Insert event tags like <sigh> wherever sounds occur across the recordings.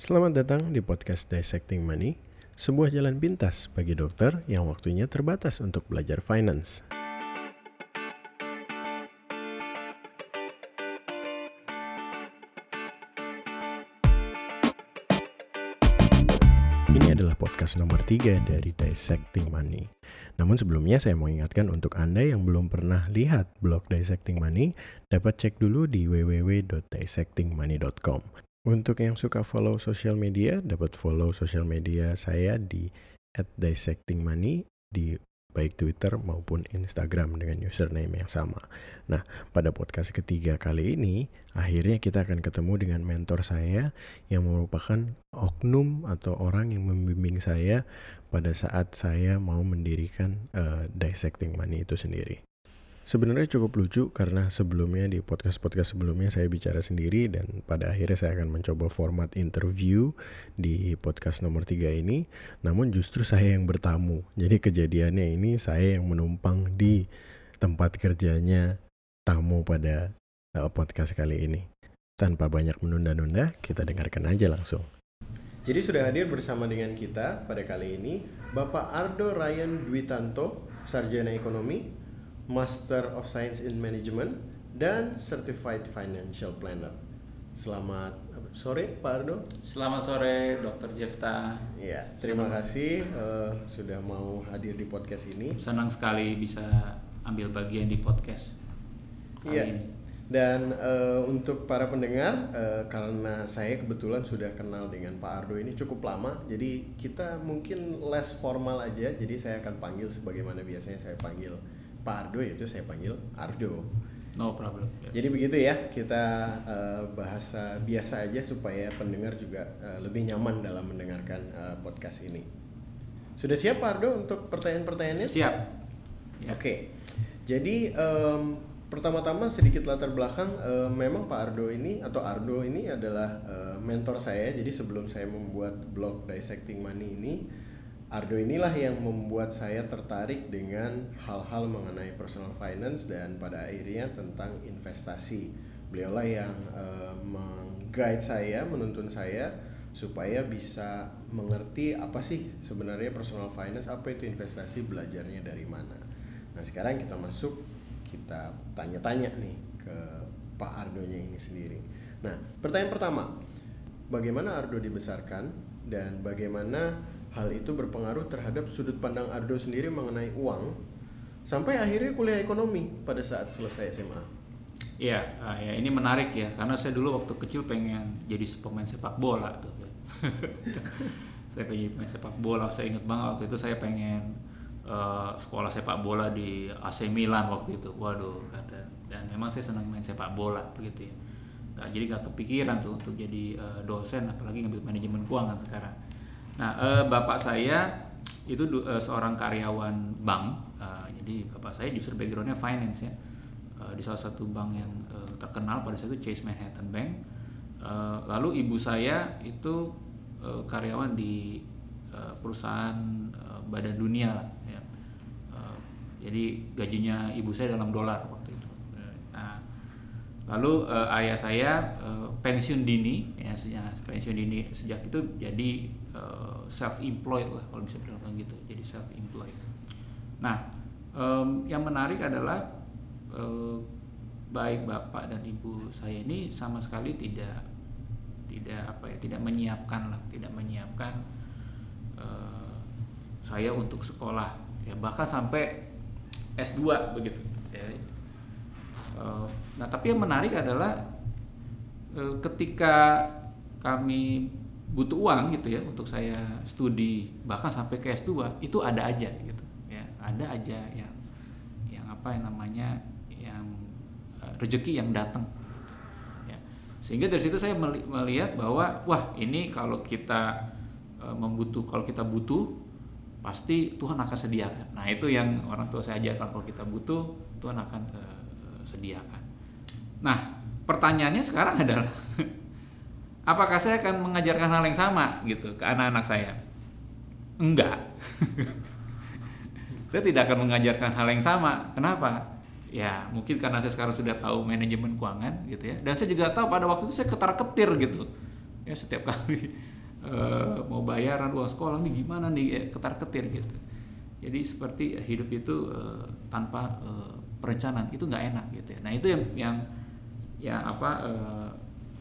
Selamat datang di podcast Dissecting Money, sebuah jalan pintas bagi dokter yang waktunya terbatas untuk belajar finance. Ini adalah podcast nomor 3 dari Dissecting Money. Namun sebelumnya saya mau ingatkan untuk Anda yang belum pernah lihat blog Dissecting Money, dapat cek dulu di www.dissectingmoney.com. Untuk yang suka follow social media, dapat follow social media saya di @dissectingmoney di baik Twitter maupun Instagram dengan username yang sama. Nah, pada podcast ketiga kali ini, akhirnya kita akan ketemu dengan mentor saya yang merupakan oknum atau orang yang membimbing saya pada saat saya mau mendirikan uh, Dissecting Money itu sendiri. Sebenarnya cukup lucu karena sebelumnya di podcast-podcast sebelumnya saya bicara sendiri dan pada akhirnya saya akan mencoba format interview di podcast nomor 3 ini. Namun justru saya yang bertamu. Jadi kejadiannya ini saya yang menumpang di tempat kerjanya tamu pada uh, podcast kali ini. Tanpa banyak menunda-nunda, kita dengarkan aja langsung. Jadi sudah hadir bersama dengan kita pada kali ini Bapak Ardo Ryan Dwitanto, Sarjana Ekonomi, Master of Science in Management, dan Certified Financial Planner. Selamat sore Pak Ardo. Selamat sore Dr. Jefta. Ya, terima Senang. kasih uh, sudah mau hadir di podcast ini. Senang sekali bisa ambil bagian di podcast. Iya. Dan uh, untuk para pendengar, uh, karena saya kebetulan sudah kenal dengan Pak Ardo ini cukup lama, jadi kita mungkin less formal aja. Jadi saya akan panggil sebagaimana biasanya saya panggil Pak Ardo itu saya panggil Ardo. No problem. Yeah. Jadi begitu ya kita uh, bahasa biasa aja supaya pendengar juga uh, lebih nyaman dalam mendengarkan uh, podcast ini. Sudah siap Pak Ardo untuk pertanyaan-pertanyaannya? Siap. Yeah. Oke. Okay. Jadi um, pertama-tama sedikit latar belakang uh, memang Pak Ardo ini atau Ardo ini adalah uh, mentor saya. Jadi sebelum saya membuat blog Dissecting Money ini Ardo inilah yang membuat saya tertarik dengan hal-hal mengenai personal finance dan pada akhirnya tentang investasi. Beliaulah yang uh, mengguide saya, menuntun saya supaya bisa mengerti apa sih sebenarnya personal finance, apa itu investasi, belajarnya dari mana. Nah sekarang kita masuk, kita tanya-tanya nih ke Pak Ardonya ini sendiri. Nah pertanyaan pertama, bagaimana Ardo dibesarkan dan bagaimana Hal itu berpengaruh terhadap sudut pandang Ardo sendiri mengenai uang sampai akhirnya kuliah ekonomi pada saat selesai SMA. Iya, uh, ya ini menarik ya karena saya dulu waktu kecil pengen jadi pemain sepak bola tuh. <laughs> saya pengen pemain sepak bola, saya ingat banget waktu itu saya pengen uh, sekolah sepak bola di AC Milan waktu itu. Waduh, kata dan memang saya senang main sepak bola begitu ya. Gak, jadi gak kepikiran tuh untuk jadi uh, dosen apalagi ngambil manajemen keuangan sekarang Nah, eh, bapak saya itu eh, seorang karyawan bank. Eh, jadi bapak saya justru backgroundnya finance ya. Eh, di salah satu bank yang eh, terkenal pada saat itu Chase Manhattan Bank. Eh, lalu ibu saya itu eh, karyawan di eh, perusahaan eh, badan dunia lah. Ya. Eh, jadi gajinya ibu saya dalam dolar waktu itu. Nah, lalu eh, ayah saya eh, pensiun dini ya pensiun dini sejak itu jadi uh, self employed lah kalau bisa bilang gitu jadi self employed nah um, yang menarik adalah uh, baik bapak dan ibu saya ini sama sekali tidak tidak apa ya tidak menyiapkan lah tidak menyiapkan uh, saya untuk sekolah ya bahkan sampai S2 begitu ya. uh, nah tapi yang menarik adalah uh, ketika kami butuh uang gitu ya untuk saya studi bahkan sampai ke S2 itu ada aja gitu ya. Ada aja yang yang apa yang namanya yang uh, rezeki yang datang ya. Sehingga dari situ saya melihat bahwa wah ini kalau kita uh, membutuh kalau kita butuh pasti Tuhan akan sediakan. Nah itu yang orang tua saya ajarkan kalau kita butuh Tuhan akan uh, sediakan. Nah pertanyaannya sekarang adalah <laughs> apakah saya akan mengajarkan hal yang sama gitu ke anak-anak saya? Enggak. <laughs> saya tidak akan mengajarkan hal yang sama. Kenapa? Ya, mungkin karena saya sekarang sudah tahu manajemen keuangan gitu ya. Dan saya juga tahu pada waktu itu saya ketar-ketir gitu. ya setiap kali uh, <laughs> mau bayaran uang sekolah nih gimana nih ya, ketar ketir gitu jadi seperti hidup itu uh, tanpa uh, perencanaan itu nggak enak gitu ya nah itu yang yang yang apa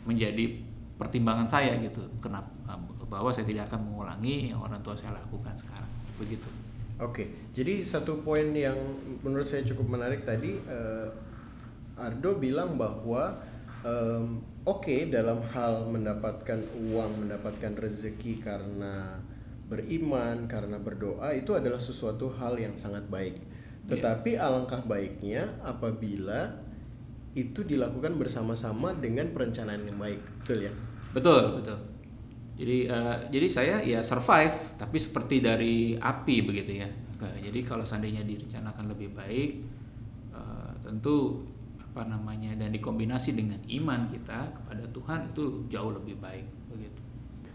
menjadi pertimbangan saya gitu kenapa bahwa saya tidak akan mengulangi yang orang tua saya lakukan sekarang begitu Oke, jadi satu poin yang menurut saya cukup menarik tadi, uh, Ardo bilang bahwa um, oke okay, dalam hal mendapatkan uang, mendapatkan rezeki karena beriman, karena berdoa itu adalah sesuatu hal yang sangat baik. Iya. Tetapi yeah. alangkah baiknya apabila itu dilakukan bersama-sama dengan perencanaan yang baik, betul ya? Betul, betul. Jadi uh, jadi saya ya survive tapi seperti dari api begitu ya. Jadi kalau seandainya direncanakan lebih baik uh, tentu apa namanya dan dikombinasi dengan iman kita kepada Tuhan itu jauh lebih baik begitu.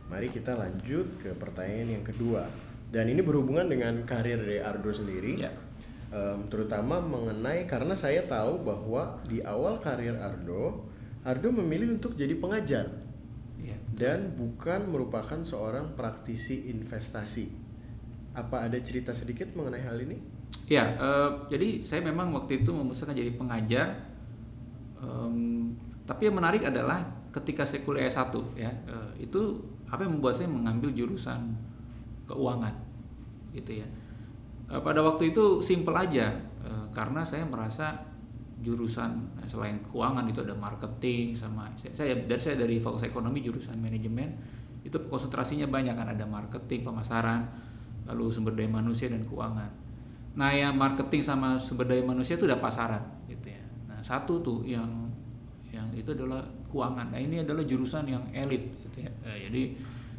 Mari kita lanjut ke pertanyaan yang kedua. Dan ini berhubungan dengan karir dari Ardo sendiri. Ya. Um, terutama mengenai karena saya tahu bahwa di awal karir Ardo, Ardo memilih untuk jadi pengajar dan bukan merupakan seorang praktisi investasi. Apa ada cerita sedikit mengenai hal ini? Ya, uh, jadi saya memang waktu itu memutuskan jadi pengajar. Um, tapi yang menarik adalah ketika saya kuliah S1 ya, uh, itu apa yang membuat saya mengambil jurusan keuangan gitu ya. Uh, pada waktu itu simple aja. Uh, karena saya merasa jurusan nah, selain keuangan itu ada marketing sama saya dari saya dari fakultas ekonomi jurusan manajemen itu konsentrasinya banyak kan ada marketing pemasaran lalu sumber daya manusia dan keuangan. Nah yang marketing sama sumber daya manusia itu udah pasaran gitu ya. Nah satu tuh yang yang itu adalah keuangan. Nah ini adalah jurusan yang elit gitu ya. Eh, jadi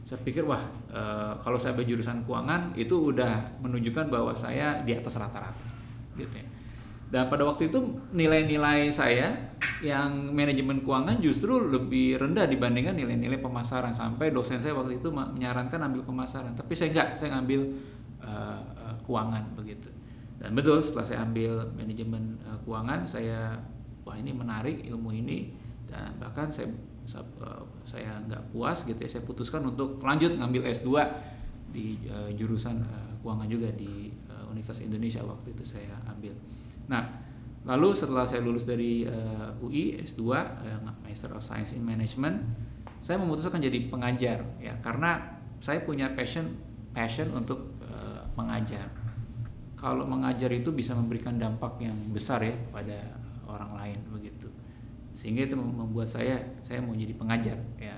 saya pikir wah e, kalau saya berjurusan keuangan itu udah menunjukkan bahwa saya di atas rata-rata gitu ya. Dan pada waktu itu nilai-nilai saya yang manajemen keuangan justru lebih rendah dibandingkan nilai-nilai pemasaran. Sampai dosen saya waktu itu menyarankan ambil pemasaran tapi saya enggak. Saya ngambil uh, keuangan begitu. Dan betul setelah saya ambil manajemen uh, keuangan saya wah ini menarik ilmu ini. Dan bahkan saya saya nggak puas gitu ya saya putuskan untuk lanjut ngambil S2 di uh, jurusan uh, keuangan juga di uh, Universitas Indonesia waktu itu saya ambil Nah, lalu setelah saya lulus dari uh, eh, UI S2 uh, eh, Master of Science in Management, saya memutuskan jadi pengajar ya karena saya punya passion passion untuk uh, mengajar. Kalau mengajar itu bisa memberikan dampak yang besar ya pada orang lain begitu. Sehingga itu membuat saya saya mau jadi pengajar ya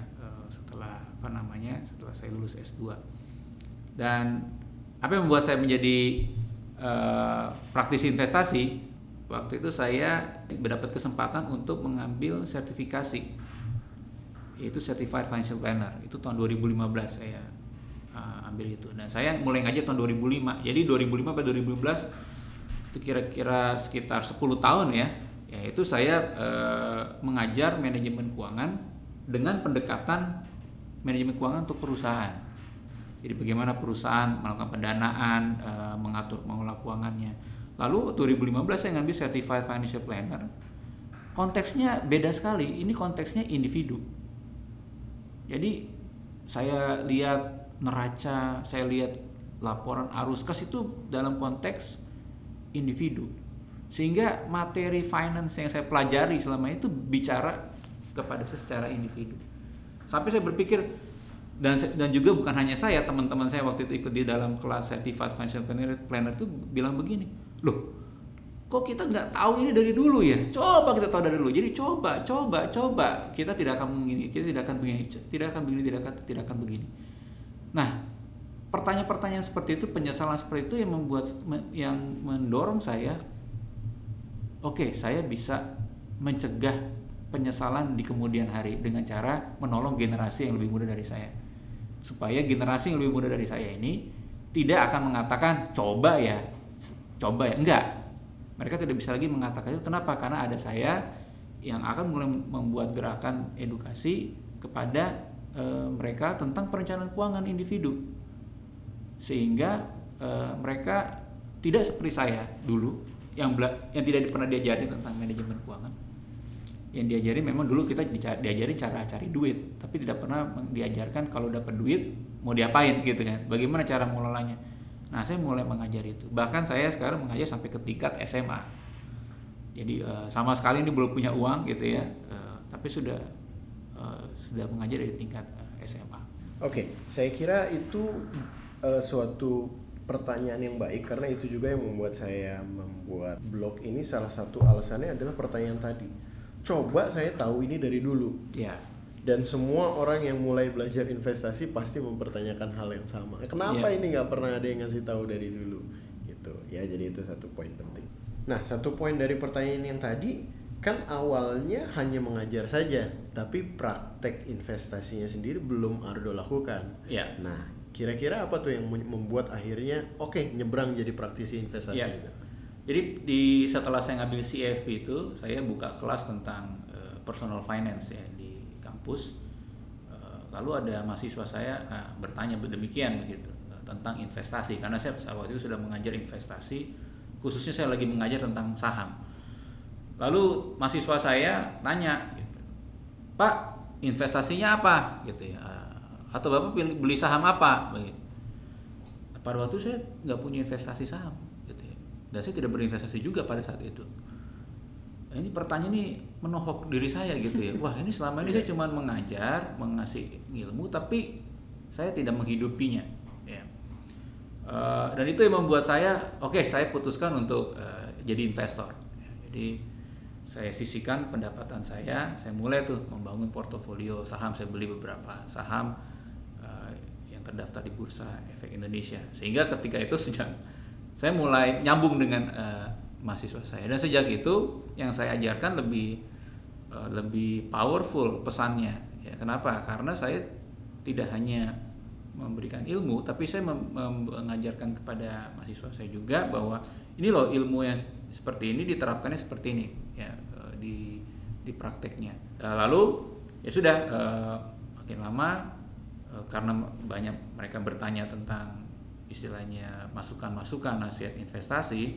setelah apa namanya setelah saya lulus S2. Dan apa yang membuat saya menjadi uh, praktisi investasi, waktu itu saya mendapat kesempatan untuk mengambil sertifikasi, yaitu Certified Financial Planner. Itu tahun 2015 saya uh, ambil itu. Dan saya mulai ngajar tahun 2005. Jadi 2005 sampai 2015 itu kira-kira sekitar 10 tahun ya. Yaitu saya uh, mengajar manajemen keuangan dengan pendekatan manajemen keuangan untuk perusahaan jadi bagaimana perusahaan melakukan pendanaan, e, mengatur mengelola keuangannya. Lalu 2015 saya ngambil Certified Financial Planner. Konteksnya beda sekali. Ini konteksnya individu. Jadi saya lihat neraca, saya lihat laporan arus kas itu dalam konteks individu. Sehingga materi finance yang saya pelajari selama itu bicara kepada saya secara individu. Sampai saya berpikir dan dan juga bukan hanya saya teman-teman saya waktu itu ikut di dalam kelas certified financial planner planner itu bilang begini loh kok kita nggak tahu ini dari dulu ya? Coba kita tahu dari dulu. Jadi coba coba coba. Kita tidak akan begini kita tidak akan begini tidak akan begini tidak akan tidak akan begini. Nah pertanyaan-pertanyaan seperti itu penyesalan seperti itu yang membuat yang mendorong saya oke okay, saya bisa mencegah penyesalan di kemudian hari dengan cara menolong generasi yang lebih muda dari saya. Supaya generasi yang lebih muda dari saya ini tidak akan mengatakan coba ya coba ya. Enggak. Mereka tidak bisa lagi mengatakan itu. Kenapa? Karena ada saya yang akan mulai membuat gerakan edukasi kepada e, mereka tentang perencanaan keuangan individu. Sehingga e, mereka tidak seperti saya dulu yang yang tidak pernah diajari tentang manajemen keuangan. Yang diajari memang dulu kita diajari cara cari duit tapi tidak pernah diajarkan kalau dapat duit mau diapain gitu kan. Bagaimana cara mengelolanya? Nah saya mulai mengajar itu. Bahkan saya sekarang mengajar sampai ke tingkat SMA jadi uh, sama sekali ini belum punya uang gitu ya uh, tapi sudah uh, sudah mengajar dari tingkat SMA oke okay, saya kira itu suatu pertanyaan yang baik karena itu juga yang membuat saya membuat blog ini salah satu alasannya adalah pertanyaan tadi coba saya tahu ini dari dulu. Ya. Dan semua orang yang mulai belajar investasi pasti mempertanyakan hal yang sama. Kenapa ya. ini nggak pernah ada yang ngasih tahu dari dulu? Gitu. Ya jadi itu satu poin penting. Nah satu poin dari pertanyaan yang tadi kan awalnya hanya mengajar saja, tapi praktek investasinya sendiri belum Ardo lakukan. Ya. Nah kira-kira apa tuh yang membuat akhirnya oke okay, nyebrang jadi praktisi investasi ya. juga? Jadi di setelah saya ngambil CFP itu, saya buka kelas tentang uh, personal finance ya di kampus. Uh, lalu ada mahasiswa saya uh, bertanya demikian begitu uh, tentang investasi karena saya waktu itu sudah mengajar investasi, khususnya saya lagi mengajar tentang saham. Lalu mahasiswa saya tanya, gitu, Pak investasinya apa gitu ya? Atau bapak beli saham apa? Begitu. Pada waktu saya nggak punya investasi saham dan saya tidak berinvestasi juga pada saat itu. Nah, ini pertanyaan ini menohok diri saya gitu ya. Wah ini selama ini saya cuma mengajar mengasih ilmu tapi saya tidak menghidupinya ya. Uh, dan itu yang membuat saya oke okay, saya putuskan untuk uh, jadi investor. Ya, jadi saya sisihkan pendapatan saya saya mulai tuh membangun portofolio saham saya beli beberapa saham terdaftar di bursa efek Indonesia. Sehingga ketika itu sejak saya mulai nyambung dengan uh, mahasiswa saya. Dan sejak itu yang saya ajarkan lebih uh, lebih powerful pesannya. Ya kenapa? Karena saya tidak hanya memberikan ilmu tapi saya mengajarkan kepada mahasiswa saya juga bahwa ini loh ilmu yang seperti ini diterapkannya seperti ini. Ya uh, di di prakteknya. Lalu ya sudah makin lama karena banyak mereka bertanya tentang istilahnya masukan-masukan nasihat investasi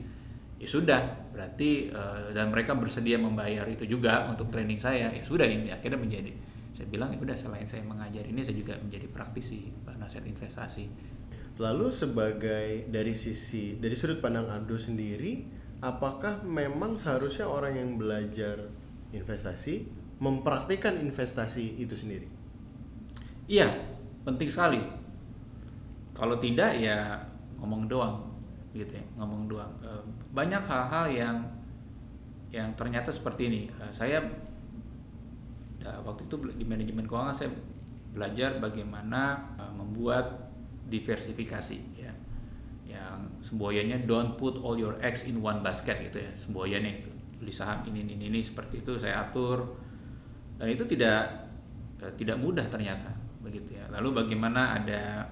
ya sudah. Berarti uh, dan mereka bersedia membayar itu juga untuk training saya ya sudah ini akhirnya menjadi saya bilang ya udah selain saya mengajar ini saya juga menjadi praktisi nasihat investasi. Lalu sebagai dari sisi dari sudut pandang Ando sendiri apakah memang seharusnya orang yang belajar investasi mempraktikkan investasi itu sendiri? Iya penting sekali. Kalau tidak ya ngomong doang gitu ya ngomong doang. E, banyak hal-hal yang yang ternyata seperti ini. E, saya ya, waktu itu di manajemen keuangan saya belajar bagaimana e, membuat diversifikasi ya. Yang semboyannya don't put all your eggs in one basket gitu ya semboyannya itu. Beli saham ini ini ini seperti itu saya atur. Dan itu tidak tidak mudah ternyata begitu ya. Lalu bagaimana ada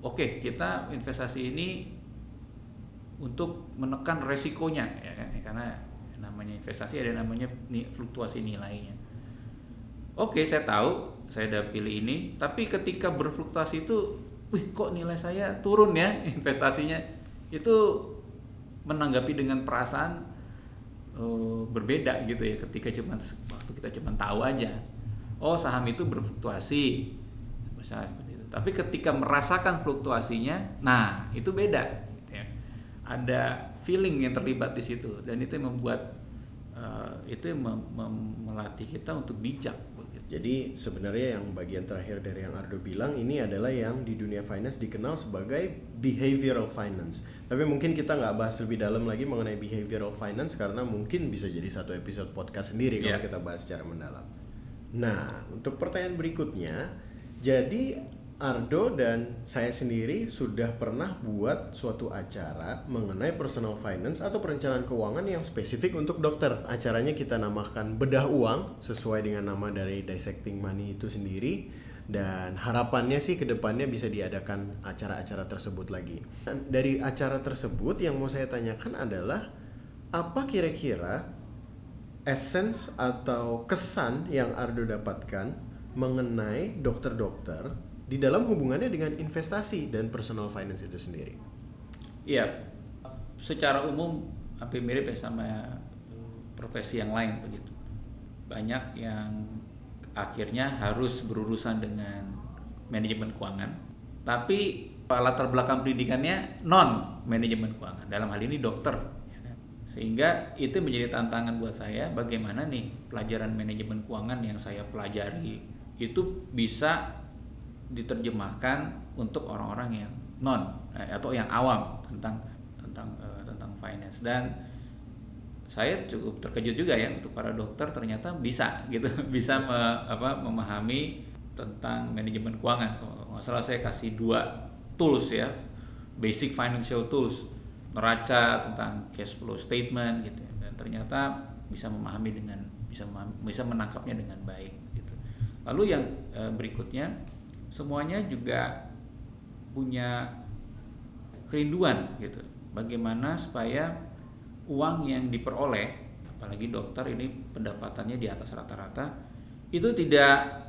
oke okay, kita investasi ini untuk menekan resikonya ya, karena namanya investasi ada namanya fluktuasi nilainya. Oke, okay, saya tahu, saya udah pilih ini, tapi ketika berfluktuasi itu, wih kok nilai saya turun ya <laughs> investasinya, itu menanggapi dengan perasaan uh, berbeda gitu ya ketika cuma waktu kita cuma tahu aja, oh saham itu berfluktuasi, seperti tapi ketika merasakan fluktuasinya, nah itu beda. Gitu ya. Ada feeling yang terlibat di situ dan itu yang membuat uh, itu yang mem mem melatih kita untuk bijak. Jadi sebenarnya yang bagian terakhir dari yang Ardo bilang ini adalah yang di dunia finance dikenal sebagai behavioral finance. Tapi mungkin kita nggak bahas lebih dalam lagi mengenai behavioral finance karena mungkin bisa jadi satu episode podcast sendiri yeah. kalau iya. kita bahas secara mendalam. Nah, untuk pertanyaan berikutnya, jadi Ardo dan saya sendiri sudah pernah buat suatu acara mengenai personal finance atau perencanaan keuangan yang spesifik untuk dokter. Acaranya kita namakan Bedah Uang sesuai dengan nama dari Dissecting Money itu sendiri dan harapannya sih ke depannya bisa diadakan acara-acara tersebut lagi. Dari acara tersebut yang mau saya tanyakan adalah apa kira-kira essence atau kesan yang Ardo dapatkan mengenai dokter-dokter di dalam hubungannya dengan investasi dan personal finance itu sendiri. Iya, secara umum hampir mirip ya sama profesi yang lain begitu. Banyak yang akhirnya harus berurusan dengan manajemen keuangan, tapi latar belakang pendidikannya non manajemen keuangan. Dalam hal ini dokter? Sehingga itu menjadi tantangan buat saya bagaimana nih pelajaran manajemen keuangan yang saya pelajari itu bisa diterjemahkan untuk orang-orang yang non eh, atau yang awam tentang tentang uh, tentang finance. Dan saya cukup terkejut juga ya untuk para dokter ternyata bisa gitu <laughs> bisa me, apa, memahami tentang manajemen keuangan. Kalau nggak salah saya kasih dua tools ya basic financial tools neraca tentang cash flow statement gitu ya. dan ternyata bisa memahami dengan bisa memahami, bisa menangkapnya dengan baik gitu lalu yang e, berikutnya semuanya juga punya kerinduan gitu bagaimana supaya uang yang diperoleh apalagi dokter ini pendapatannya di atas rata-rata itu tidak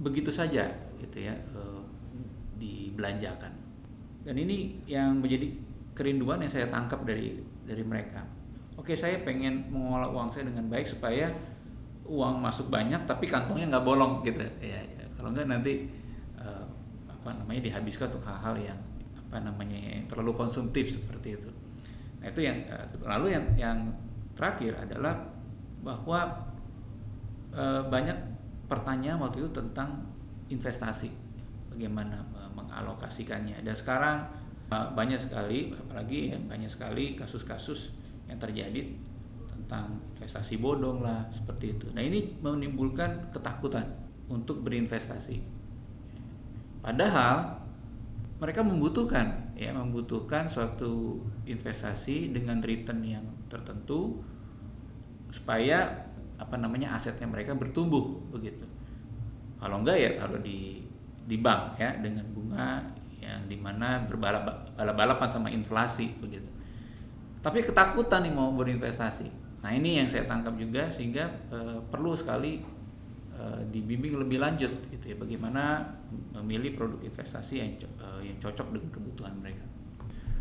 begitu saja gitu ya e, dibelanjakan. Dan ini yang menjadi kerinduan yang saya tangkap dari dari mereka. Oke, saya pengen mengolah uang saya dengan baik supaya uang masuk banyak tapi kantongnya nggak bolong gitu. Ya, ya. kalau nggak nanti uh, apa namanya dihabiskan untuk hal-hal yang apa namanya yang terlalu konsumtif seperti itu. Nah itu yang uh, lalu yang yang terakhir adalah bahwa uh, banyak pertanyaan waktu itu tentang investasi, bagaimana mengalokasikannya dan sekarang banyak sekali apalagi ya, banyak sekali kasus-kasus yang terjadi tentang investasi bodong lah seperti itu. Nah ini menimbulkan ketakutan untuk berinvestasi. Padahal mereka membutuhkan ya membutuhkan suatu investasi dengan return yang tertentu supaya apa namanya asetnya mereka bertumbuh begitu. Kalau enggak ya taruh di di bank ya dengan bunga yang di mana berbalap-balapan sama inflasi begitu. Tapi ketakutan nih mau berinvestasi. Nah ini yang saya tangkap juga sehingga e, perlu sekali e, dibimbing lebih lanjut gitu ya bagaimana memilih produk investasi yang e, yang cocok dengan kebutuhan mereka.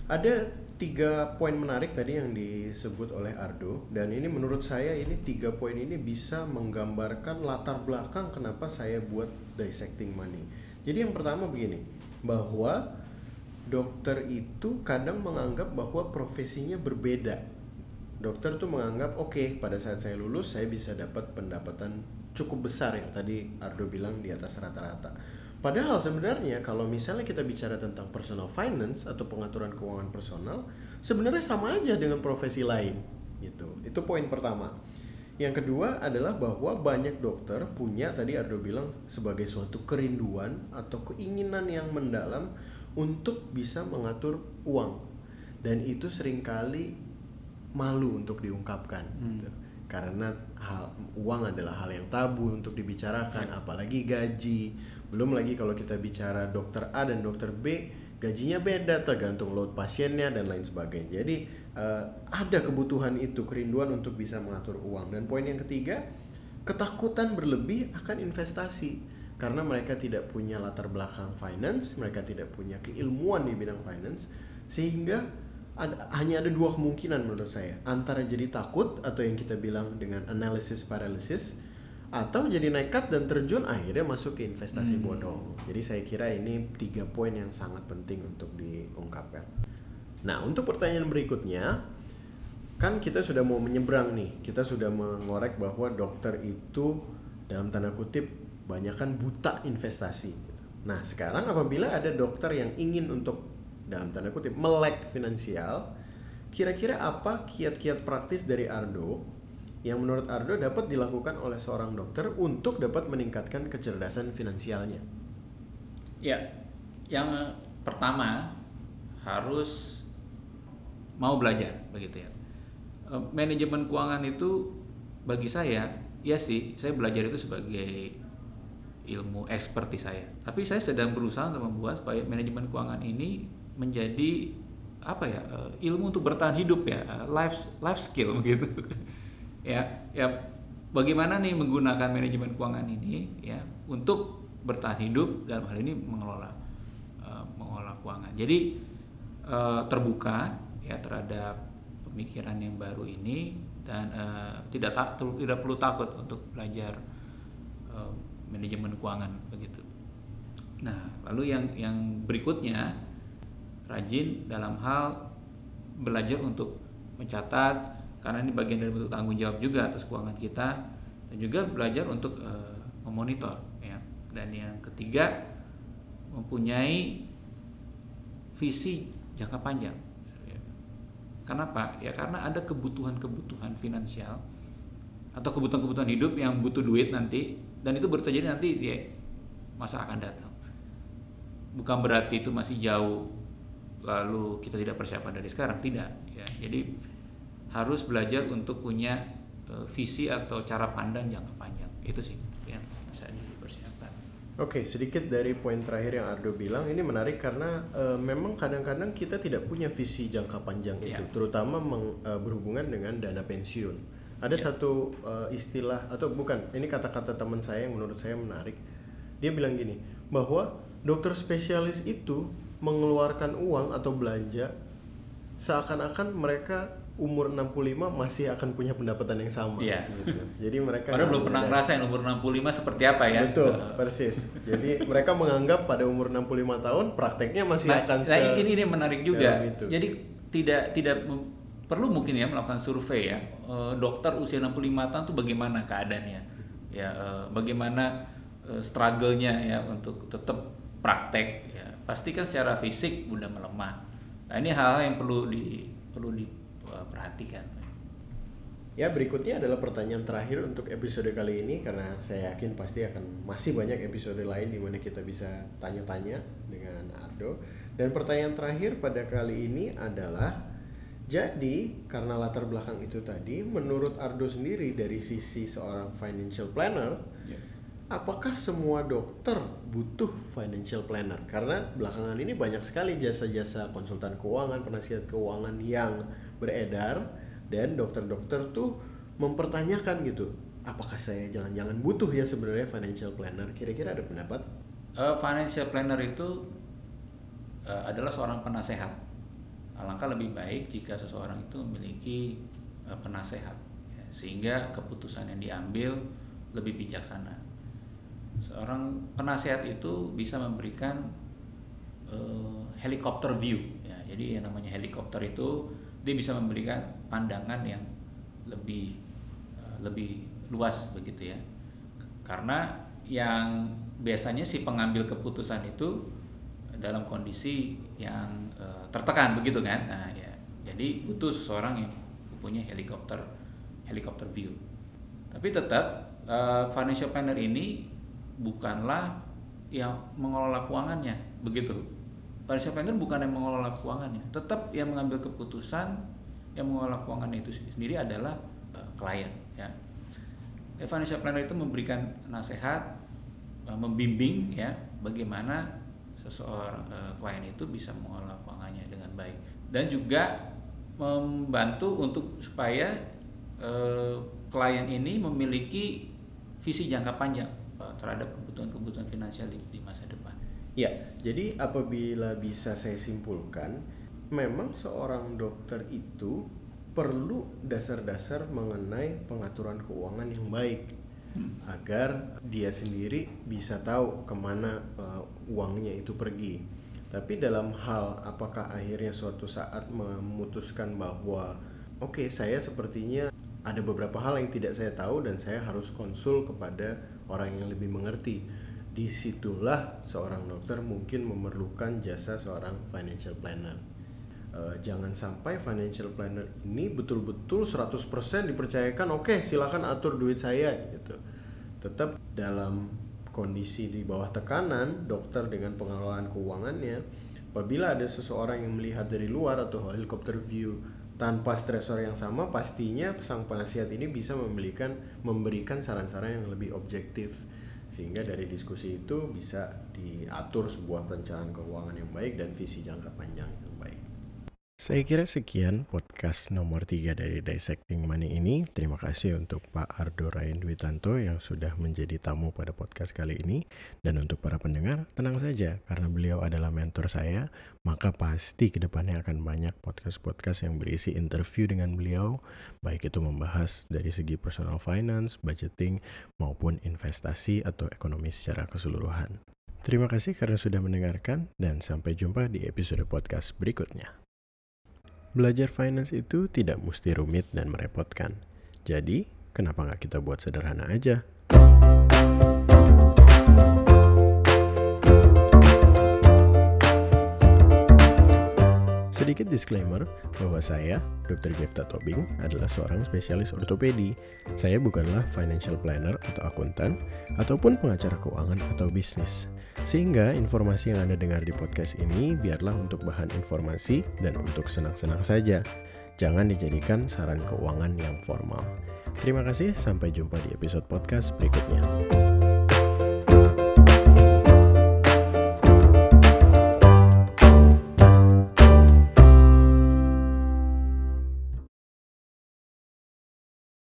Ada tiga poin menarik tadi yang disebut oleh Ardo dan ini menurut saya ini tiga poin ini bisa menggambarkan latar belakang kenapa saya buat dissecting money jadi yang pertama begini, bahwa dokter itu kadang menganggap bahwa profesinya berbeda. Dokter tuh menganggap oke okay, pada saat saya lulus saya bisa dapat pendapatan cukup besar yang tadi Ardo bilang di atas rata-rata. Padahal sebenarnya kalau misalnya kita bicara tentang personal finance atau pengaturan keuangan personal, sebenarnya sama aja dengan profesi lain gitu. Itu poin pertama. Yang kedua adalah bahwa banyak dokter punya tadi Ardo bilang sebagai suatu kerinduan atau keinginan yang mendalam untuk bisa mengatur uang dan itu sering kali malu untuk diungkapkan hmm. gitu. karena hal uang adalah hal yang tabu untuk dibicarakan ya. apalagi gaji belum lagi kalau kita bicara dokter A dan dokter B gajinya beda tergantung load pasiennya dan lain sebagainya. Jadi uh, ada kebutuhan itu kerinduan untuk bisa mengatur uang. Dan poin yang ketiga ketakutan berlebih akan investasi. Karena mereka tidak punya latar belakang finance mereka tidak punya keilmuan di bidang finance sehingga ada, hanya ada dua kemungkinan menurut saya. Antara jadi takut atau yang kita bilang dengan analysis paralysis atau jadi nekat dan terjun akhirnya masuk ke investasi hmm. bodong. Jadi saya kira ini tiga poin yang sangat penting untuk diungkapkan. Nah, untuk pertanyaan berikutnya, kan kita sudah mau menyeberang nih. Kita sudah mengorek bahwa dokter itu dalam tanda kutip banyak kan buta investasi. Nah, sekarang apabila ada dokter yang ingin untuk dalam tanda kutip melek finansial, kira-kira apa kiat-kiat praktis dari Ardo yang menurut Ardo dapat dilakukan oleh seorang dokter untuk dapat meningkatkan kecerdasan finansialnya? Ya, yang pertama harus mau belajar begitu ya. E, manajemen keuangan itu bagi saya ya sih saya belajar itu sebagai ilmu ekspertis saya. Tapi saya sedang berusaha untuk membuat supaya manajemen keuangan ini menjadi apa ya e, ilmu untuk bertahan hidup ya e, life life skill begitu <laughs> ya ya bagaimana nih menggunakan manajemen keuangan ini ya untuk bertahan hidup dalam hal ini mengelola uh, mengelola keuangan jadi uh, terbuka ya terhadap pemikiran yang baru ini dan uh, tidak tak tidak perlu takut untuk belajar uh, manajemen keuangan begitu. Nah, lalu yang yang berikutnya rajin dalam hal belajar untuk mencatat karena ini bagian dari bentuk tanggung jawab juga atas keuangan kita dan juga belajar untuk uh, memonitor ya. Dan yang ketiga mempunyai visi jangka panjang Kenapa? Ya karena ada kebutuhan-kebutuhan finansial atau kebutuhan-kebutuhan hidup yang butuh duit nanti dan itu baru terjadi nanti di masa akan datang. Bukan berarti itu masih jauh lalu kita tidak persiapan dari sekarang, tidak ya. Jadi harus belajar untuk punya uh, visi atau cara pandang jangka panjang. Itu sih yang bisa dipersiapkan. Oke, sedikit dari poin terakhir yang Ardo bilang ini menarik karena uh, memang kadang-kadang kita tidak punya visi jangka panjang itu, yeah. terutama meng, uh, berhubungan dengan dana pensiun. Ada yeah. satu uh, istilah atau bukan, ini kata-kata teman saya yang menurut saya menarik. Dia bilang gini, bahwa dokter spesialis itu mengeluarkan uang atau belanja seakan-akan mereka umur 65 masih akan punya pendapatan yang sama yeah. gitu. Jadi mereka Padahal belum pernah ngerasain umur 65 seperti apa ya. Betul, uh. persis. Jadi mereka menganggap pada umur 65 tahun prakteknya masih nah, akan nah, ini ini menarik juga. Gitu. Jadi tidak tidak perlu mungkin ya melakukan survei ya. Uh, dokter usia 65 tahun tuh bagaimana keadaannya? Ya uh, bagaimana uh, struggle-nya ya untuk tetap praktek ya. Pasti kan secara fisik udah melemah. Nah, ini hal-hal yang perlu di perlu di perhatikan. Ya berikutnya adalah pertanyaan terakhir untuk episode kali ini karena saya yakin pasti akan masih banyak episode lain di mana kita bisa tanya-tanya dengan Ardo. Dan pertanyaan terakhir pada kali ini adalah jadi karena latar belakang itu tadi menurut Ardo sendiri dari sisi seorang financial planner yeah. Apakah semua dokter butuh financial planner? Karena belakangan ini banyak sekali jasa-jasa konsultan keuangan, penasihat keuangan yang beredar dan dokter-dokter tuh mempertanyakan gitu apakah saya jangan-jangan butuh ya sebenarnya financial planner? Kira-kira ada pendapat? Uh, financial planner itu uh, adalah seorang penasehat. Alangkah lebih baik jika seseorang itu memiliki uh, penasehat ya, sehingga keputusan yang diambil lebih bijaksana. Seorang penasehat itu bisa memberikan uh, helikopter view ya. Jadi yang namanya helikopter itu dia bisa memberikan pandangan yang lebih uh, lebih luas begitu ya. Karena yang biasanya si pengambil keputusan itu dalam kondisi yang uh, tertekan begitu kan? Nah ya. Jadi butuh seseorang yang punya helikopter helikopter view. Tapi tetap uh, financial planner ini bukanlah yang mengelola keuangannya begitu Financial planner bukan yang mengelola keuangannya, tetap yang mengambil keputusan yang mengelola keuangan itu sendiri adalah uh, klien. Ya. Financial planner itu memberikan nasihat, uh, membimbing ya bagaimana seseorang uh, klien itu bisa mengelola keuangannya dengan baik dan juga membantu untuk supaya uh, klien ini memiliki visi jangka panjang terhadap kebutuhan-kebutuhan finansial di, di masa depan. Ya, jadi apabila bisa saya simpulkan, memang seorang dokter itu perlu dasar-dasar mengenai pengaturan keuangan yang baik hmm. agar dia sendiri bisa tahu ke mana uh, uangnya itu pergi. Tapi dalam hal apakah akhirnya suatu saat memutuskan bahwa oke okay, saya sepertinya ada beberapa hal yang tidak saya tahu dan saya harus konsul kepada orang yang lebih mengerti di situlah seorang dokter mungkin memerlukan jasa seorang financial planner. Uh, jangan sampai financial planner ini betul-betul 100% dipercayakan oke okay, silakan atur duit saya gitu. Tetap dalam kondisi di bawah tekanan dokter dengan pengelolaan keuangannya apabila ada seseorang yang melihat dari luar atau helicopter view tanpa stresor yang sama pastinya sang penasihat ini bisa memberikan memberikan saran-saran yang lebih objektif sehingga dari diskusi itu bisa diatur sebuah perencanaan keuangan yang baik dan visi jangka panjang yang baik. Saya kira sekian podcast nomor 3 dari Dissecting Money ini. Terima kasih untuk Pak Ardo Ryan Witanto yang sudah menjadi tamu pada podcast kali ini. Dan untuk para pendengar, tenang saja karena beliau adalah mentor saya, maka pasti ke depannya akan banyak podcast-podcast yang berisi interview dengan beliau, baik itu membahas dari segi personal finance, budgeting, maupun investasi atau ekonomi secara keseluruhan. Terima kasih karena sudah mendengarkan dan sampai jumpa di episode podcast berikutnya. Belajar finance itu tidak mesti rumit dan merepotkan. Jadi, kenapa nggak kita buat sederhana aja? Sedikit disclaimer bahwa saya, Dr. Jefta Tobing, adalah seorang spesialis ortopedi. Saya bukanlah financial planner atau akuntan, ataupun pengacara keuangan atau bisnis. Sehingga informasi yang Anda dengar di podcast ini biarlah untuk bahan informasi dan untuk senang-senang saja. Jangan dijadikan saran keuangan yang formal. Terima kasih, sampai jumpa di episode podcast berikutnya.